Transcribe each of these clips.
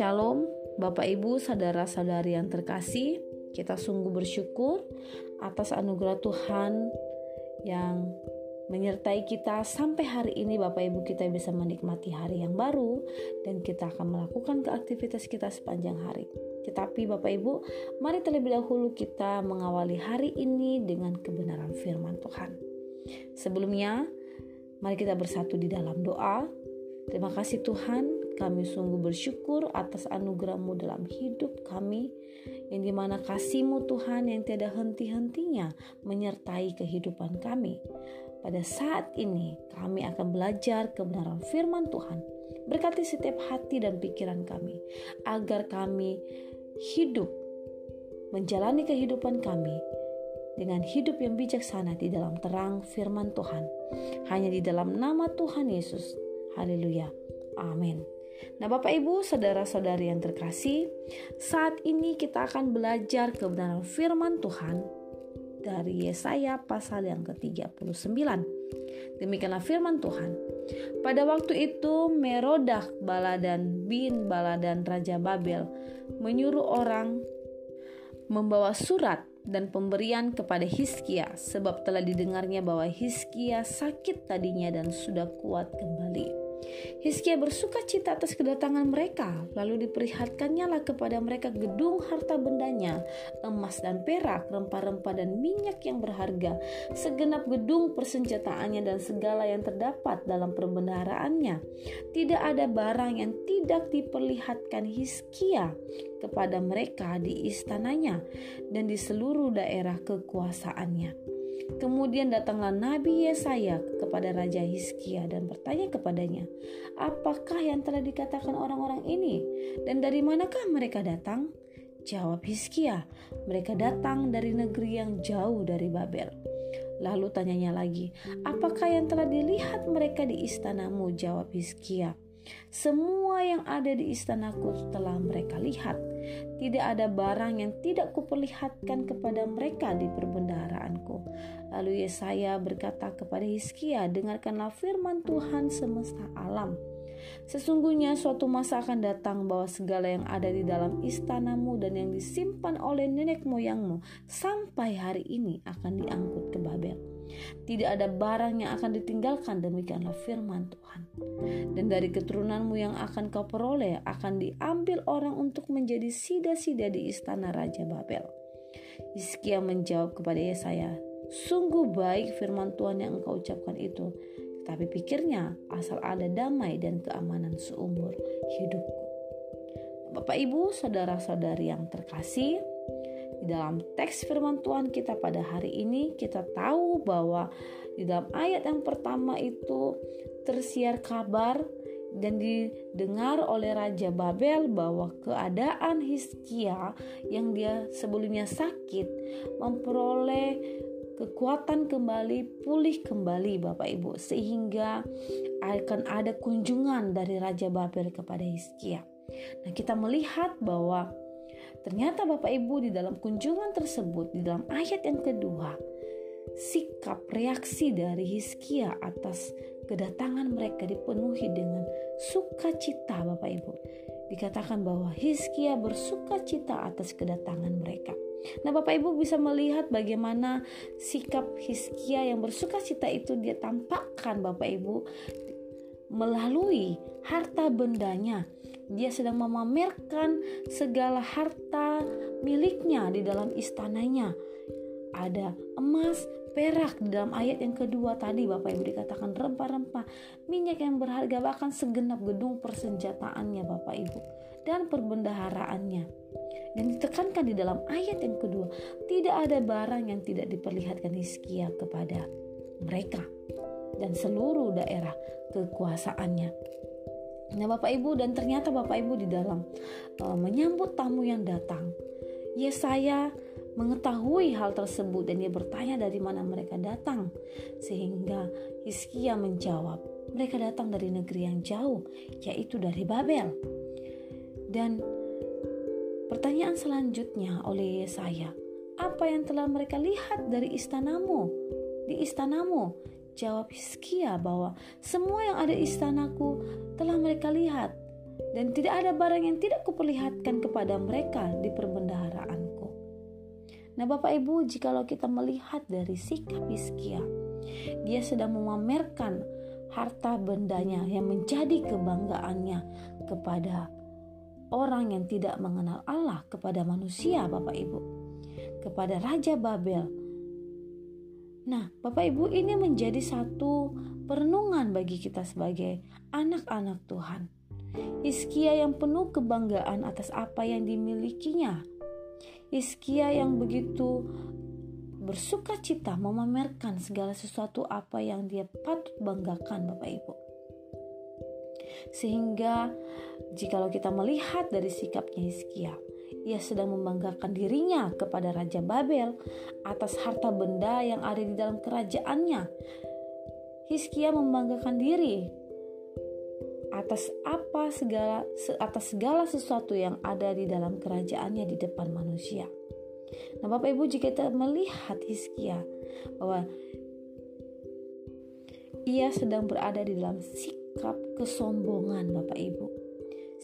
Shalom, Bapak Ibu, saudara-saudari yang terkasih. Kita sungguh bersyukur atas anugerah Tuhan yang menyertai kita sampai hari ini Bapak Ibu kita bisa menikmati hari yang baru dan kita akan melakukan keaktivitas kita sepanjang hari. Tetapi Bapak Ibu, mari terlebih dahulu kita mengawali hari ini dengan kebenaran firman Tuhan. Sebelumnya, mari kita bersatu di dalam doa. Terima kasih Tuhan kami sungguh bersyukur atas anugerahmu dalam hidup kami, yang di mana kasihmu Tuhan yang tiada henti-hentinya menyertai kehidupan kami. Pada saat ini kami akan belajar kebenaran firman Tuhan. Berkati setiap hati dan pikiran kami, agar kami hidup menjalani kehidupan kami dengan hidup yang bijaksana di dalam terang firman Tuhan. Hanya di dalam nama Tuhan Yesus. Haleluya. Amin. Nah, Bapak Ibu, saudara-saudari yang terkasih, saat ini kita akan belajar kebenaran firman Tuhan dari Yesaya pasal yang ke-39. Demikianlah firman Tuhan. Pada waktu itu Merodak Baladan bin Baladan Raja Babel menyuruh orang membawa surat dan pemberian kepada Hiskia sebab telah didengarnya bahwa Hiskia sakit tadinya dan sudah kuat kembali. Hizkia bersuka cita atas kedatangan mereka, lalu diperlihatkannya kepada mereka gedung harta bendanya, emas dan perak, rempah-rempah dan minyak yang berharga, segenap gedung persenjataannya dan segala yang terdapat dalam perbendaharaannya. Tidak ada barang yang tidak diperlihatkan Hizkia kepada mereka di istananya dan di seluruh daerah kekuasaannya. Kemudian datanglah Nabi Yesaya kepada Raja Hizkia dan bertanya kepadanya, "Apakah yang telah dikatakan orang-orang ini dan dari manakah mereka datang?" Jawab Hizkia, "Mereka datang dari negeri yang jauh dari Babel." Lalu tanyanya lagi, "Apakah yang telah dilihat mereka di istanamu?" Jawab Hizkia, "Semua yang ada di istanaku telah mereka lihat." Tidak ada barang yang tidak kuperlihatkan kepada mereka di perbendaharaanku. Lalu Yesaya berkata kepada Hizkia, dengarkanlah firman Tuhan semesta alam. Sesungguhnya suatu masa akan datang bahwa segala yang ada di dalam istanamu dan yang disimpan oleh nenek moyangmu sampai hari ini akan diangkut ke Babel tidak ada barang yang akan ditinggalkan demikianlah firman Tuhan. Dan dari keturunanmu yang akan kau peroleh akan diambil orang untuk menjadi sida-sida di istana Raja Babel. Hizkia menjawab kepada Yesaya, Sungguh baik firman Tuhan yang engkau ucapkan itu, tapi pikirnya asal ada damai dan keamanan seumur hidupku. Bapak Ibu, saudara-saudari yang terkasih, dalam teks firman Tuhan kita pada hari ini kita tahu bahwa di dalam ayat yang pertama itu tersiar kabar dan didengar oleh Raja Babel bahwa keadaan Hizkia yang dia sebelumnya sakit memperoleh kekuatan kembali, pulih kembali Bapak Ibu sehingga akan ada kunjungan dari Raja Babel kepada Hizkia. Nah, kita melihat bahwa Ternyata Bapak Ibu di dalam kunjungan tersebut, di dalam ayat yang kedua, sikap reaksi dari Hizkia atas kedatangan mereka dipenuhi dengan sukacita Bapak Ibu. Dikatakan bahwa Hizkia bersukacita atas kedatangan mereka. Nah, Bapak Ibu bisa melihat bagaimana sikap Hizkia yang bersukacita itu dia tampakkan Bapak Ibu melalui harta bendanya dia sedang memamerkan segala harta miliknya di dalam istananya. Ada emas, perak di dalam ayat yang kedua tadi Bapak Ibu dikatakan rempah-rempah, minyak yang berharga bahkan segenap gedung persenjataannya Bapak Ibu dan perbendaharaannya. Dan ditekankan di dalam ayat yang kedua, tidak ada barang yang tidak diperlihatkan Hizkia kepada mereka dan seluruh daerah kekuasaannya. Nah, Bapak Ibu dan ternyata Bapak Ibu di dalam uh, menyambut tamu yang datang, Yesaya mengetahui hal tersebut dan dia bertanya dari mana mereka datang. Sehingga Hizkia menjawab, mereka datang dari negeri yang jauh, yaitu dari Babel. Dan pertanyaan selanjutnya oleh Yesaya, apa yang telah mereka lihat dari istanamu? Di istanamu, Jawab Hizkia bahwa semua yang ada di istanaku telah mereka lihat dan tidak ada barang yang tidak kuperlihatkan kepada mereka di perbendaharaanku. Nah Bapak Ibu, jikalau kita melihat dari sikap Hizkia, dia sedang memamerkan harta bendanya yang menjadi kebanggaannya kepada orang yang tidak mengenal Allah, kepada manusia Bapak Ibu, kepada Raja Babel, Nah, Bapak Ibu, ini menjadi satu perenungan bagi kita sebagai anak-anak Tuhan. Iskia yang penuh kebanggaan atas apa yang dimilikinya. Iskia yang begitu bersuka cita memamerkan segala sesuatu apa yang dia patut banggakan Bapak Ibu. Sehingga jikalau kita melihat dari sikapnya Iskia, ia sedang membanggakan dirinya kepada Raja Babel atas harta benda yang ada di dalam kerajaannya. Hizkia membanggakan diri atas apa segala atas segala sesuatu yang ada di dalam kerajaannya di depan manusia. Nah, Bapak Ibu jika kita melihat Hizkia bahwa ia sedang berada di dalam sikap kesombongan Bapak Ibu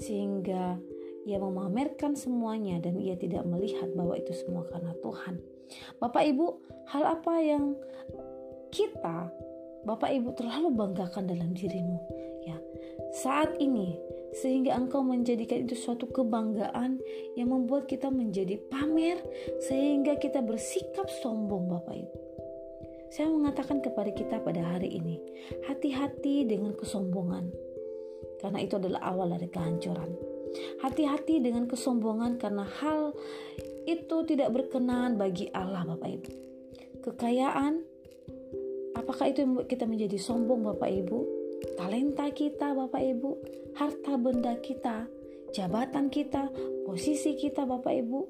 sehingga ia memamerkan semuanya dan ia tidak melihat bahwa itu semua karena Tuhan. Bapak Ibu, hal apa yang kita Bapak Ibu terlalu banggakan dalam dirimu ya. Saat ini sehingga engkau menjadikan itu suatu kebanggaan yang membuat kita menjadi pamer sehingga kita bersikap sombong Bapak Ibu. Saya mengatakan kepada kita pada hari ini, hati-hati dengan kesombongan. Karena itu adalah awal dari kehancuran. Hati-hati dengan kesombongan karena hal itu tidak berkenan bagi Allah Bapak Ibu. Kekayaan apakah itu membuat kita menjadi sombong Bapak Ibu? Talenta kita Bapak Ibu, harta benda kita, jabatan kita, posisi kita Bapak Ibu,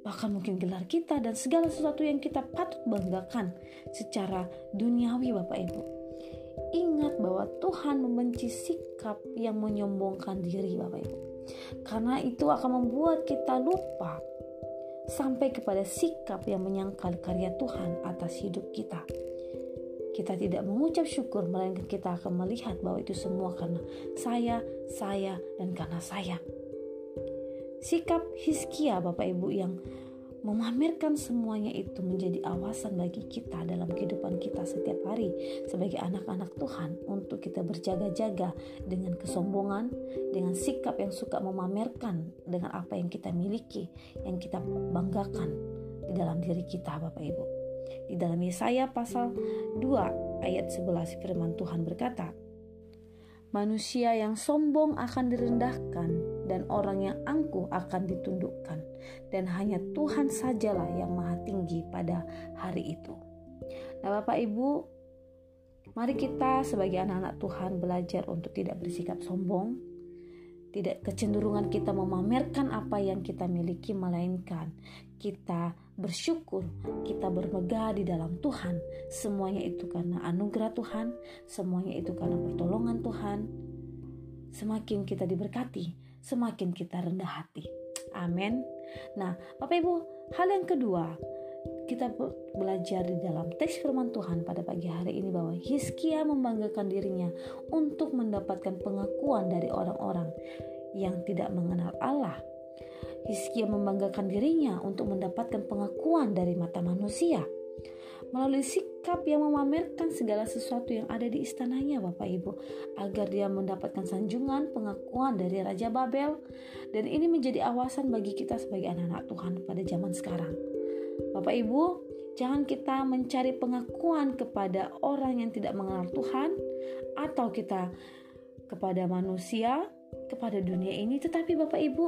bahkan mungkin gelar kita dan segala sesuatu yang kita patut banggakan secara duniawi Bapak Ibu. Tuhan membenci sikap yang menyombongkan diri Bapak Ibu. Karena itu akan membuat kita lupa sampai kepada sikap yang menyangkal karya Tuhan atas hidup kita. Kita tidak mengucap syukur, melainkan kita akan melihat bahwa itu semua karena saya, saya, dan karena saya. Sikap Hiskia Bapak Ibu yang memamerkan semuanya itu menjadi awasan bagi kita dalam kehidupan kita setiap hari sebagai anak-anak Tuhan untuk kita berjaga-jaga dengan kesombongan, dengan sikap yang suka memamerkan dengan apa yang kita miliki, yang kita banggakan di dalam diri kita Bapak Ibu. Di dalam Yesaya pasal 2 ayat 11 firman Tuhan berkata, Manusia yang sombong akan direndahkan dan orang yang angkuh akan ditundukkan dan hanya Tuhan sajalah yang maha tinggi pada hari itu. Nah Bapak Ibu, mari kita sebagai anak-anak Tuhan belajar untuk tidak bersikap sombong, tidak kecenderungan kita memamerkan apa yang kita miliki melainkan kita bersyukur, kita bermegah di dalam Tuhan. Semuanya itu karena anugerah Tuhan, semuanya itu karena pertolongan Tuhan. Semakin kita diberkati, semakin kita rendah hati. Amin. Nah, Bapak Ibu, hal yang kedua, kita belajar di dalam teks firman Tuhan pada pagi hari ini bahwa Hizkia membanggakan dirinya untuk mendapatkan pengakuan dari orang-orang yang tidak mengenal Allah Hizkia membanggakan dirinya untuk mendapatkan pengakuan dari mata manusia melalui sikap yang memamerkan segala sesuatu yang ada di istananya Bapak Ibu agar dia mendapatkan sanjungan pengakuan dari Raja Babel. Dan ini menjadi awasan bagi kita sebagai anak-anak Tuhan pada zaman sekarang. Bapak Ibu jangan kita mencari pengakuan kepada orang yang tidak mengenal Tuhan atau kita kepada manusia kepada dunia ini, tetapi Bapak Ibu,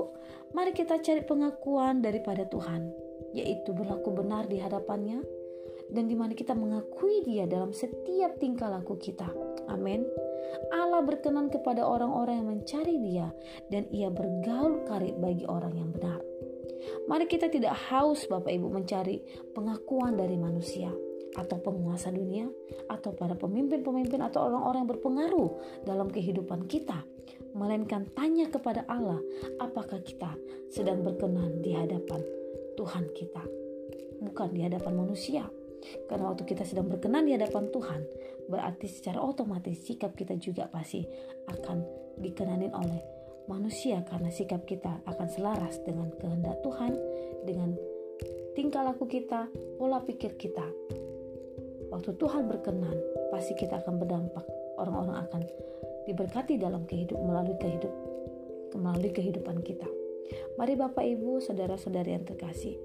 mari kita cari pengakuan daripada Tuhan, yaitu berlaku benar di hadapannya dan di mana kita mengakui Dia dalam setiap tingkah laku kita. Amin. Allah berkenan kepada orang-orang yang mencari Dia dan Ia bergaul karib bagi orang yang benar. Mari kita tidak haus Bapak Ibu mencari pengakuan dari manusia atau penguasa dunia atau para pemimpin-pemimpin atau orang-orang yang berpengaruh dalam kehidupan kita melainkan tanya kepada Allah apakah kita sedang berkenan di hadapan Tuhan kita, bukan di hadapan manusia. Karena waktu kita sedang berkenan di hadapan Tuhan, berarti secara otomatis sikap kita juga pasti akan dikenanin oleh manusia karena sikap kita akan selaras dengan kehendak Tuhan, dengan tingkah laku kita, pola pikir kita. Waktu Tuhan berkenan, pasti kita akan berdampak. Orang-orang akan diberkati dalam kehidupan melalui kehidup melalui kehidupan kita. Mari Bapak Ibu, saudara-saudari yang terkasih,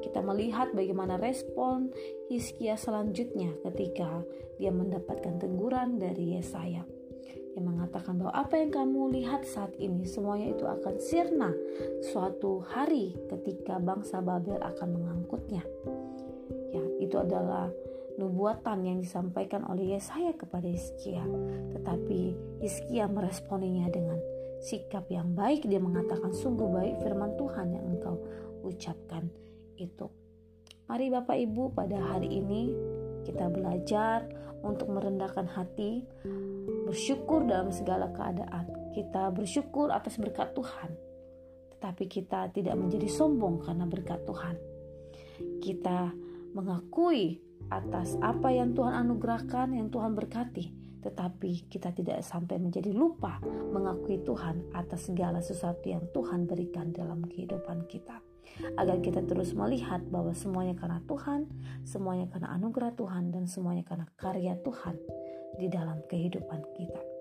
kita melihat bagaimana respon Hizkia selanjutnya ketika dia mendapatkan teguran dari Yesaya yang mengatakan bahwa apa yang kamu lihat saat ini semuanya itu akan sirna suatu hari ketika bangsa Babel akan mengangkutnya. Ya, itu adalah nubuatan yang disampaikan oleh Yesaya kepada Hizkia. Tetapi Hizkia meresponinya dengan sikap yang baik. Dia mengatakan sungguh baik firman Tuhan yang engkau ucapkan itu. Mari Bapak Ibu pada hari ini kita belajar untuk merendahkan hati, bersyukur dalam segala keadaan. Kita bersyukur atas berkat Tuhan, tetapi kita tidak menjadi sombong karena berkat Tuhan. Kita mengakui atas apa yang Tuhan anugerahkan, yang Tuhan berkati, tetapi kita tidak sampai menjadi lupa mengakui Tuhan atas segala sesuatu yang Tuhan berikan dalam kehidupan kita agar kita terus melihat bahwa semuanya karena Tuhan, semuanya karena anugerah Tuhan, dan semuanya karena karya Tuhan di dalam kehidupan kita.